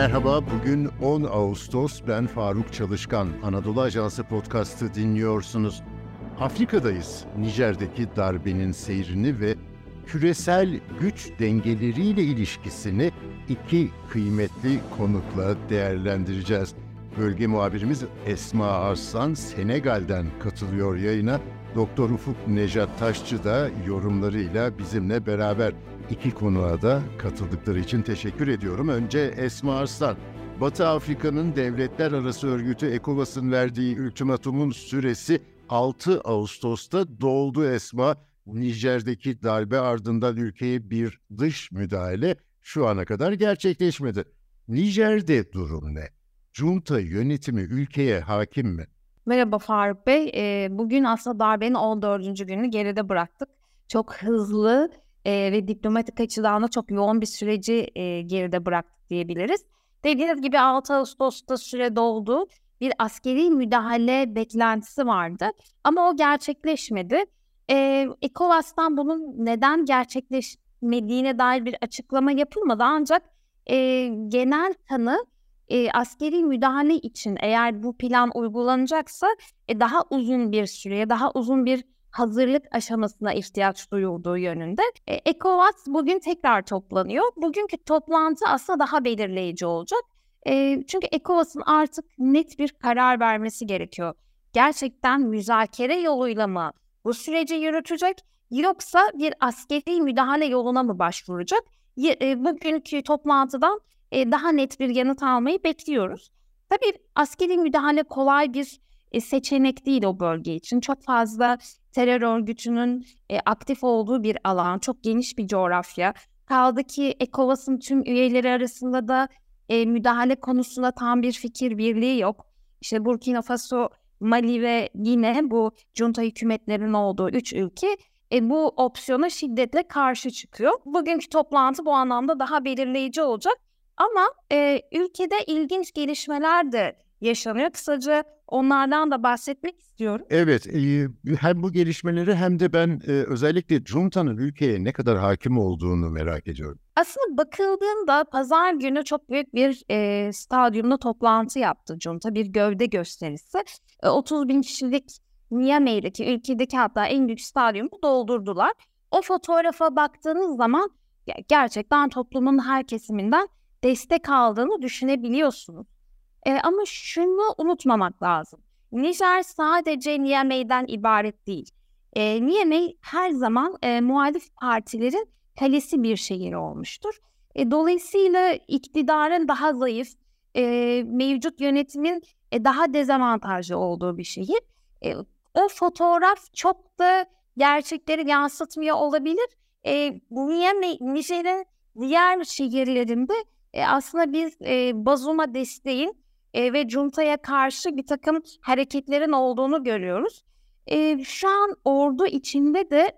Merhaba, bugün 10 Ağustos. Ben Faruk Çalışkan. Anadolu Ajansı podcast'ı dinliyorsunuz. Afrika'dayız. Nijer'deki darbenin seyrini ve küresel güç dengeleriyle ilişkisini iki kıymetli konukla değerlendireceğiz. Bölge muhabirimiz Esma Arslan Senegal'den katılıyor yayına. Doktor Ufuk Nejat Taşçı da yorumlarıyla bizimle beraber iki konuğa da katıldıkları için teşekkür ediyorum. Önce Esma Arslan. Batı Afrika'nın devletler arası örgütü ECOWAS'ın verdiği ultimatumun süresi 6 Ağustos'ta doldu Esma. Nijer'deki darbe ardından ülkeye bir dış müdahale şu ana kadar gerçekleşmedi. Nijer'de durum ne? Junta yönetimi ülkeye hakim mi? Merhaba Faruk Bey. E, bugün aslında darbenin 14. gününü geride bıraktık. Çok hızlı e, ve diplomatik açıdan da çok yoğun bir süreci e, geride bıraktık diyebiliriz. Dediğiniz gibi 6 Ağustos'ta süre doldu. Bir askeri müdahale beklentisi vardı ama o gerçekleşmedi. E, ECOWAS'tan bunun neden gerçekleşmediğine dair bir açıklama yapılmadı ancak e, genel kanı e, askeri müdahale için eğer bu plan uygulanacaksa e, daha uzun bir süreye, daha uzun bir hazırlık aşamasına ihtiyaç duyulduğu yönünde. E, ECOWAS bugün tekrar toplanıyor. Bugünkü toplantı aslında daha belirleyici olacak. E, çünkü ECOWAS'ın artık net bir karar vermesi gerekiyor. Gerçekten müzakere yoluyla mı bu süreci yürütecek yoksa bir askeri müdahale yoluna mı başvuracak? E, bugünkü toplantıdan e, daha net bir yanıt almayı bekliyoruz. Tabii askeri müdahale kolay bir e, seçenek değil o bölge için. Çok fazla terör örgütünün e, aktif olduğu bir alan, çok geniş bir coğrafya. Kaldı ki ECOWAS'ın tüm üyeleri arasında da e, müdahale konusunda tam bir fikir birliği yok. İşte Burkina Faso, Mali ve yine bu junta hükümetlerinin olduğu üç ülke e, bu opsiyona şiddetle karşı çıkıyor. Bugünkü toplantı bu anlamda daha belirleyici olacak. Ama e, ülkede ilginç gelişmeler de yaşanıyor. Kısaca onlardan da bahsetmek istiyorum. Evet, e, hem bu gelişmeleri hem de ben e, özellikle Junta'nın ülkeye ne kadar hakim olduğunu merak ediyorum. Aslında bakıldığında pazar günü çok büyük bir e, stadyumda toplantı yaptı Junta. Bir gövde gösterisi. E, 30 bin kişilik Niamey'deki, ülkedeki hatta en büyük stadyumu doldurdular. O fotoğrafa baktığınız zaman gerçekten toplumun her kesiminden destek aldığını düşünebiliyorsunuz. E, ama şunu unutmamak lazım. Nijer sadece Niamey'den ibaret değil. E, Niamey her zaman e, muhalif partilerin kalesi bir şehir olmuştur. E, dolayısıyla iktidarın daha zayıf, e, mevcut yönetimin e, daha dezavantajlı olduğu bir şehir. E, o fotoğraf çok da gerçekleri yansıtmıyor olabilir. E, Niamey, Nijer'in diğer şehirlerinde e, aslında biz e, Bazum'a desteğin e, ve Junta'ya karşı bir takım hareketlerin olduğunu görüyoruz. E, şu an ordu içinde de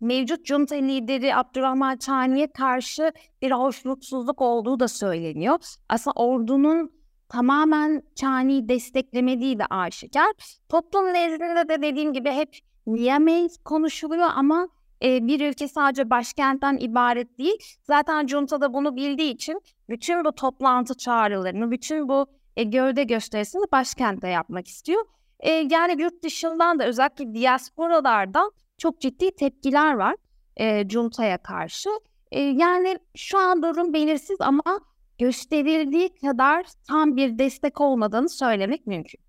mevcut junta lideri Abdurrahman Çani'ye karşı bir hoşnutsuzluk olduğu da söyleniyor. Aslında ordunun tamamen Çani'yi desteklemediği de aşikar. Toplum nezdinde de dediğim gibi hep Niamey konuşuluyor ama e, bir ülke sadece başkentten ibaret değil. Zaten junta da bunu bildiği için bütün bu toplantı çağrılarını, bütün bu e, gövde gösterisini başkentte yapmak istiyor. E, yani yurt dışından da özellikle diasporalardan çok ciddi tepkiler var e, Junta'ya karşı. E, yani şu an durum belirsiz ama gösterildiği kadar tam bir destek olmadığını söylemek mümkün.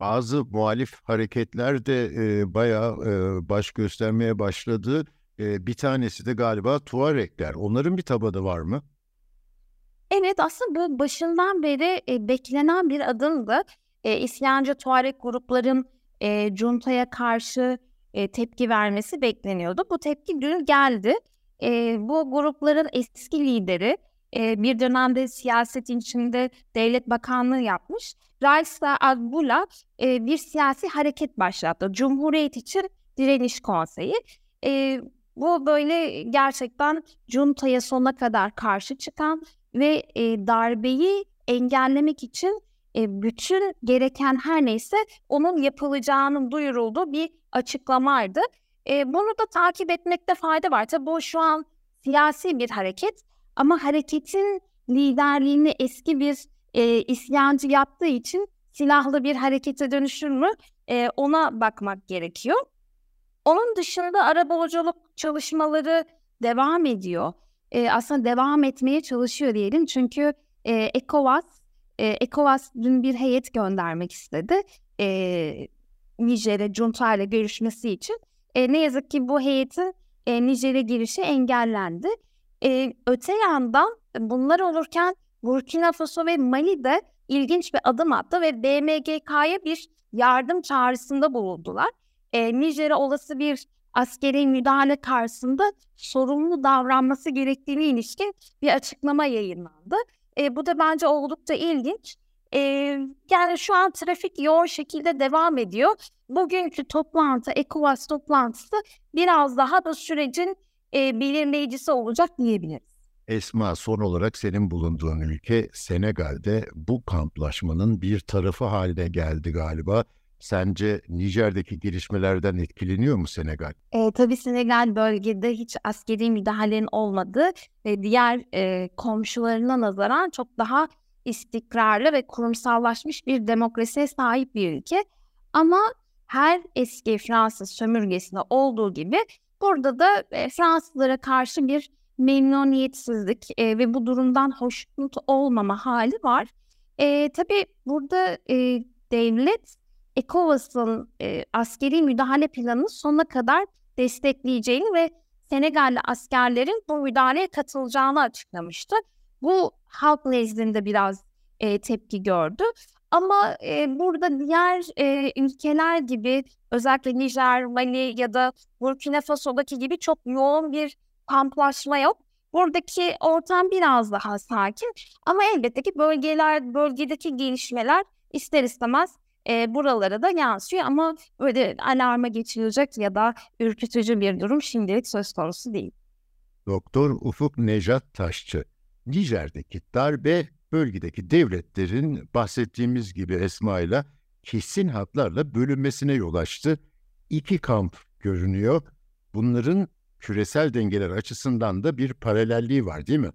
Bazı muhalif hareketler de e, bayağı e, baş göstermeye başladı. E, bir tanesi de galiba Tuaregler. Onların bir tabanı var mı? Evet aslında bu başından beri e, beklenen bir adımdı. E, İsyancı Tuareg grupların e, Junta'ya karşı e, tepki vermesi bekleniyordu. Bu tepki dün geldi. E, bu grupların eski lideri e, bir dönemde siyasetin içinde devlet bakanlığı yapmış. Raisa Agbula e, bir siyasi hareket başlattı. Cumhuriyet için Direniş Konseyi. E, bu böyle gerçekten Junta'ya sona kadar karşı çıkan ve e, darbeyi engellemek için e, bütün gereken her neyse onun yapılacağının duyurulduğu bir açıklamaydı. E, bunu da takip etmekte fayda var. Tabii bu şu an siyasi bir hareket ama hareketin liderliğini eski bir e, isyancı yaptığı için silahlı bir harekete dönüşür mü e, ona bakmak gerekiyor. Onun dışında arabuluculuk çalışmaları devam ediyor. E, aslında devam etmeye çalışıyor diyelim çünkü e, ECOWAS e, ECOWAS dün bir heyet göndermek istedi. E, Nijer'e junta ile görüşmesi için. E, ne yazık ki bu heyetin e, Nijer'e girişi engellendi. E, öte yandan bunlar olurken Burkina Faso ve Mali de ilginç bir adım attı ve BMGK'ya bir yardım çağrısında bulundular. E, Nijer'e olası bir askeri müdahale karşısında sorumlu davranması gerektiğine ilişkin bir açıklama yayınlandı. E, bu da bence oldukça ilginç. E, yani şu an trafik yoğun şekilde devam ediyor. Bugünkü toplantı, ECOWAS toplantısı biraz daha da sürecin e, belirleyicisi olacak diyebiliriz. Esma son olarak senin bulunduğun ülke Senegal'de bu kamplaşmanın bir tarafı haline geldi galiba. Sence Nijer'deki gelişmelerden etkileniyor mu Senegal? E, tabii Senegal bölgede hiç askeri müdahalenin olmadığı ve diğer e, komşularına nazaran çok daha istikrarlı ve kurumsallaşmış bir demokrasiye sahip bir ülke. Ama her eski Fransız sömürgesinde olduğu gibi burada da e, Fransızlara karşı bir memnuniyetsizlik e, ve bu durumdan hoşnut olmama hali var. E, tabii burada e, devlet ECOWAS'ın e, askeri müdahale planını sonuna kadar destekleyeceğini ve Senegalli askerlerin bu müdahaleye katılacağını açıklamıştı. Bu halk nezdinde biraz e, tepki gördü. Ama e, burada diğer e, ülkeler gibi özellikle Nijer, Mali ya da Burkina Faso'daki gibi çok yoğun bir kamplaşma yok. Buradaki ortam biraz daha sakin ama elbette ki bölgeler, bölgedeki gelişmeler ister istemez e, buralara da yansıyor ama böyle alarma geçilecek ya da ürkütücü bir durum şimdilik söz konusu değil. Doktor Ufuk Nejat Taşçı, Nijer'deki darbe bölgedeki devletlerin bahsettiğimiz gibi Esma ile kesin hatlarla bölünmesine yol açtı. İki kamp görünüyor. Bunların küresel dengeler açısından da bir paralelliği var değil mi?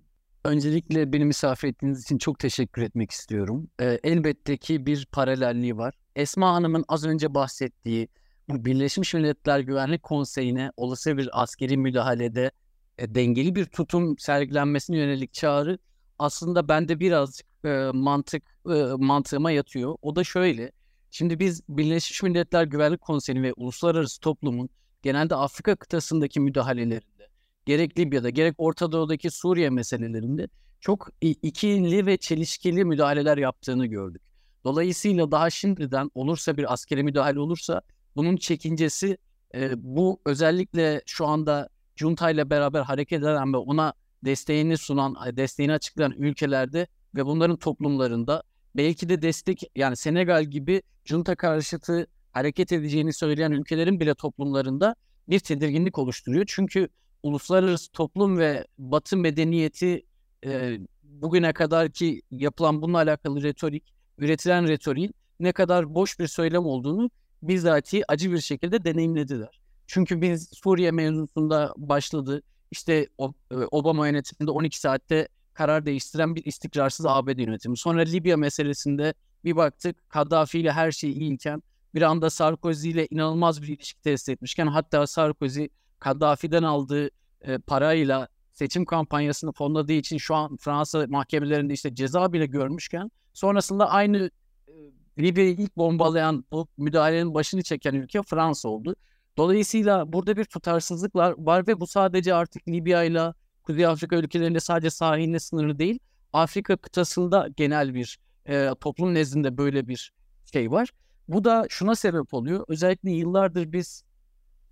Öncelikle beni misafir ettiğiniz için çok teşekkür etmek istiyorum. Ee, elbette ki bir paralelliği var. Esma Hanım'ın az önce bahsettiği Birleşmiş Milletler Güvenlik Konseyi'ne olası bir askeri müdahalede e, dengeli bir tutum sergilenmesine yönelik çağrı aslında bende birazcık e, mantık e, mantığıma yatıyor. O da şöyle. Şimdi biz Birleşmiş Milletler Güvenlik Konseyi ve uluslararası toplumun genelde Afrika kıtasındaki müdahalelerinde, gerek Libya'da gerek Orta Doğu'daki Suriye meselelerinde çok ikili ve çelişkili müdahaleler yaptığını gördük. Dolayısıyla daha şimdiden olursa bir askeri müdahale olursa bunun çekincesi e, bu özellikle şu anda junta ile beraber hareket eden ve ona desteğini sunan, desteğini açıklayan ülkelerde ve bunların toplumlarında belki de destek yani Senegal gibi junta karşıtı hareket edeceğini söyleyen ülkelerin bile toplumlarında bir tedirginlik oluşturuyor. Çünkü uluslararası toplum ve Batı medeniyeti e, bugüne kadar ki yapılan bununla alakalı retorik, üretilen retoriğin ne kadar boş bir söylem olduğunu bizzati acı bir şekilde deneyimlediler. Çünkü biz Suriye mevzusunda başladı. İşte e, Obama yönetiminde 12 saatte karar değiştiren bir istikrarsız ABD yönetimi. Sonra Libya meselesinde bir baktık Kaddafi ile her şey iyiyken bir anda Sarkozy ile inanılmaz bir ilişki test etmişken hatta Sarkozy Kaddafi'den aldığı e, parayla seçim kampanyasını fonladığı için şu an Fransa mahkemelerinde işte ceza bile görmüşken sonrasında aynı e, Libya'yı ilk bombalayan bu müdahalenin başını çeken ülke Fransa oldu. Dolayısıyla burada bir tutarsızlık var ve bu sadece artık Libya ile Kuzey Afrika ülkelerinde sadece sahiline sınırlı değil. Afrika kıtasında genel bir e, toplum nezdinde böyle bir şey var. Bu da şuna sebep oluyor. Özellikle yıllardır biz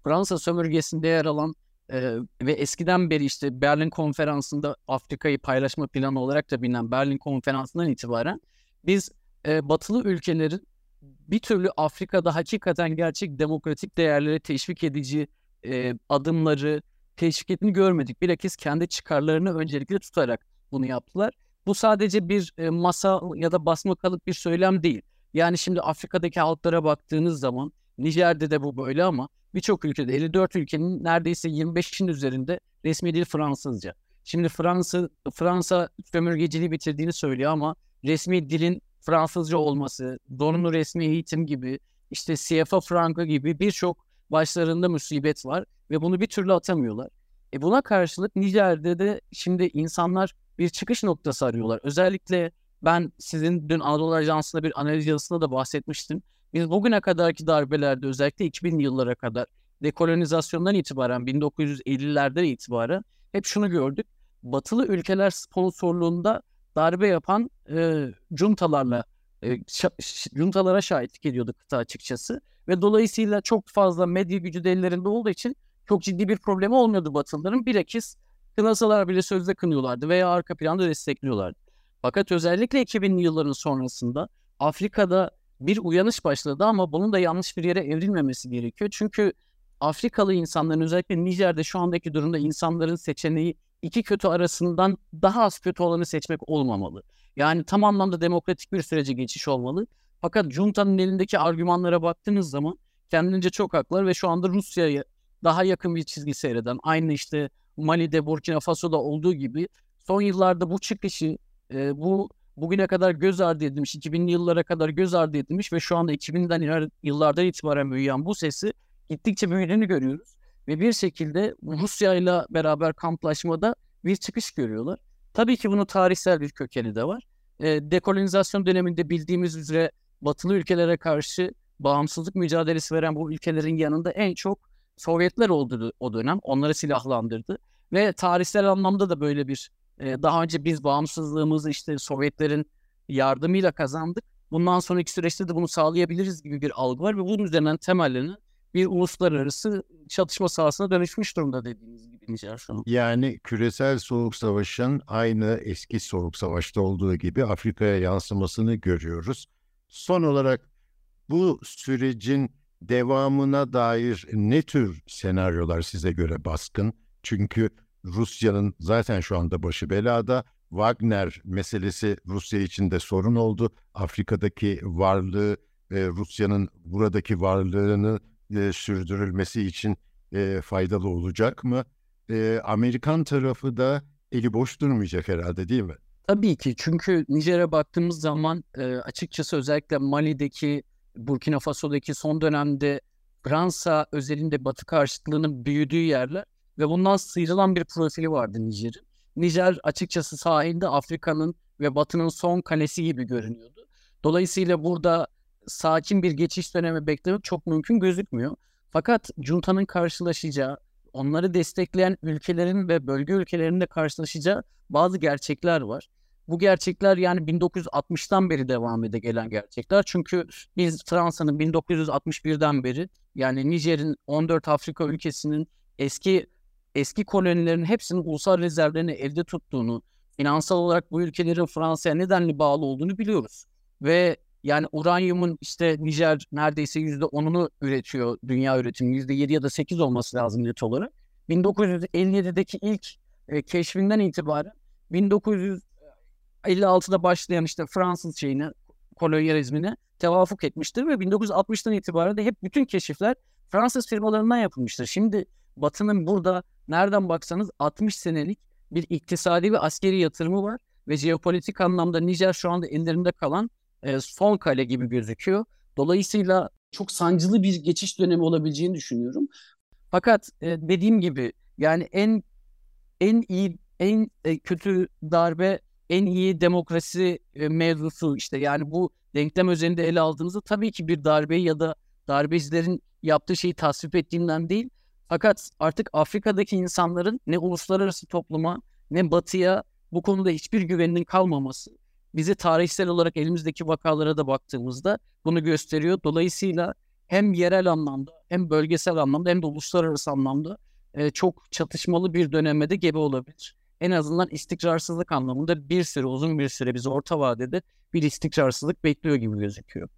Fransa sömürgesinde yer alan e, ve eskiden beri işte Berlin Konferansı'nda Afrika'yı paylaşma planı olarak da bilinen Berlin Konferansı'ndan itibaren biz e, batılı ülkelerin bir türlü Afrika'da hakikaten gerçek demokratik değerleri teşvik edici e, adımları teşvik ettiğini görmedik. Bilakis kendi çıkarlarını öncelikle tutarak bunu yaptılar. Bu sadece bir e, masa ya da basmakalık bir söylem değil. Yani şimdi Afrika'daki halklara baktığınız zaman Nijer'de de bu böyle ama birçok ülkede 54 ülkenin neredeyse 25'in üzerinde resmi dil Fransızca. Şimdi Fransa Fransa sömürgeciliği bitirdiğini söylüyor ama resmi dilin Fransızca olması, zorunlu resmi eğitim gibi, işte CFA frankı gibi birçok başlarında musibet var ve bunu bir türlü atamıyorlar. E buna karşılık Nijer'de de şimdi insanlar bir çıkış noktası arıyorlar. Özellikle ben sizin dün Anadolu Ajansı'nda bir analiz yazısında da bahsetmiştim. Biz bugüne kadarki darbelerde özellikle 2000 yıllara kadar dekolonizasyondan itibaren 1950'lerden itibaren hep şunu gördük. Batılı ülkeler sponsorluğunda darbe yapan e, juntalarla e, juntalara şahitlik ediyordu kıta açıkçası. Ve dolayısıyla çok fazla medya gücü de ellerinde olduğu için çok ciddi bir problemi olmuyordu Batılıların. Bilakis kınasalar bile sözde kınıyorlardı veya arka planda destekliyorlardı. Fakat özellikle 2000'li yılların sonrasında Afrika'da bir uyanış başladı ama bunun da yanlış bir yere evrilmemesi gerekiyor. Çünkü Afrikalı insanların özellikle Nijer'de şu andaki durumda insanların seçeneği iki kötü arasından daha az kötü olanı seçmek olmamalı. Yani tam anlamda demokratik bir sürece geçiş olmalı. Fakat Junta'nın elindeki argümanlara baktığınız zaman kendince çok haklar ve şu anda Rusya'ya daha yakın bir çizgi seyreden aynı işte Mali'de, Burkina Faso'da olduğu gibi son yıllarda bu çıkışı e, bu bugüne kadar göz ardı edilmiş, 2000'li yıllara kadar göz ardı edilmiş ve şu anda 2000'den yıllardan itibaren büyüyen bu sesi gittikçe büyüdüğünü görüyoruz. Ve bir şekilde Rusya ile beraber kamplaşmada bir çıkış görüyorlar. Tabii ki bunun tarihsel bir kökeni de var. E, dekolonizasyon döneminde bildiğimiz üzere batılı ülkelere karşı bağımsızlık mücadelesi veren bu ülkelerin yanında en çok Sovyetler oldu o dönem. Onları silahlandırdı. Ve tarihsel anlamda da böyle bir e, daha önce biz bağımsızlığımızı işte Sovyetlerin yardımıyla kazandık. Bundan sonraki süreçte de bunu sağlayabiliriz gibi bir algı var ve bunun üzerinden temellerini bir uluslararası çatışma sahasına dönüşmüş durumda dediğiniz gibi Nijer şu an. Yani küresel soğuk savaşın aynı eski soğuk savaşta olduğu gibi Afrika'ya yansımasını görüyoruz. Son olarak bu sürecin devamına dair ne tür senaryolar size göre baskın? Çünkü Rusya'nın zaten şu anda başı belada. Wagner meselesi Rusya için de sorun oldu. Afrika'daki varlığı, Rusya'nın buradaki varlığını e, sürdürülmesi için e, faydalı olacak mı? E, Amerikan tarafı da eli boş durmayacak herhalde değil mi? Tabii ki çünkü Nijer'e baktığımız zaman e, açıkçası özellikle Mali'deki, Burkina Faso'daki son dönemde Fransa özelinde Batı karşıtlığının büyüdüğü yerler ve bundan sıyrılan bir profili vardı Nijer'in. Nijer açıkçası sahilde Afrika'nın ve Batı'nın son kalesi gibi görünüyordu. Dolayısıyla burada sakin bir geçiş dönemi beklemek çok mümkün gözükmüyor. Fakat Junta'nın karşılaşacağı, onları destekleyen ülkelerin ve bölge ülkelerinin de karşılaşacağı bazı gerçekler var. Bu gerçekler yani 1960'tan beri devam ede gelen gerçekler. Çünkü biz Fransa'nın 1961'den beri yani Nijer'in 14 Afrika ülkesinin eski eski kolonilerin hepsinin ulusal rezervlerini elde tuttuğunu, finansal olarak bu ülkelerin Fransa'ya nedenli bağlı olduğunu biliyoruz. Ve yani uranyumun işte Nijer neredeyse yüzde onunu üretiyor dünya üretimi. Yüzde yedi ya da sekiz olması lazım net olarak. 1957'deki ilk e, keşfinden itibaren 1956'da başlayan işte Fransız şeyini, kolonyalizmine tevafuk etmiştir ve 1960'tan itibaren de hep bütün keşifler Fransız firmalarından yapılmıştır. Şimdi Batı'nın burada nereden baksanız 60 senelik bir iktisadi ve askeri yatırımı var ve jeopolitik anlamda Nijer şu anda ellerinde kalan e, son kale gibi gözüküyor. Dolayısıyla çok sancılı bir geçiş dönemi olabileceğini düşünüyorum. Fakat e, dediğim gibi yani en en iyi en e, kötü darbe en iyi demokrasi mevzusu işte yani bu denklem üzerinde ele aldığınızda tabii ki bir darbe ya da darbecilerin yaptığı şeyi tasvip ettiğinden değil fakat artık Afrika'daki insanların ne uluslararası topluma ne batıya bu konuda hiçbir güveninin kalmaması bizi tarihsel olarak elimizdeki vakalara da baktığımızda bunu gösteriyor. Dolayısıyla hem yerel anlamda hem bölgesel anlamda hem de uluslararası anlamda e, çok çatışmalı bir döneme de gebe olabilir. En azından istikrarsızlık anlamında bir süre uzun bir süre bizi orta vadede bir istikrarsızlık bekliyor gibi gözüküyor.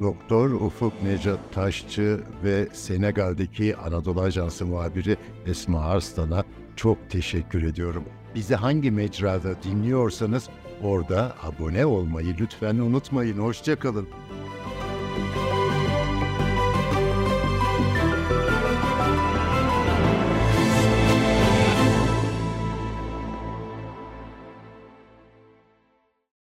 Doktor Ufuk Necat Taşçı ve Senegal'deki Anadolu Ajansı muhabiri Esma Arslan'a çok teşekkür ediyorum. Bizi hangi mecrada dinliyorsanız orada abone olmayı lütfen unutmayın. Hoşçakalın.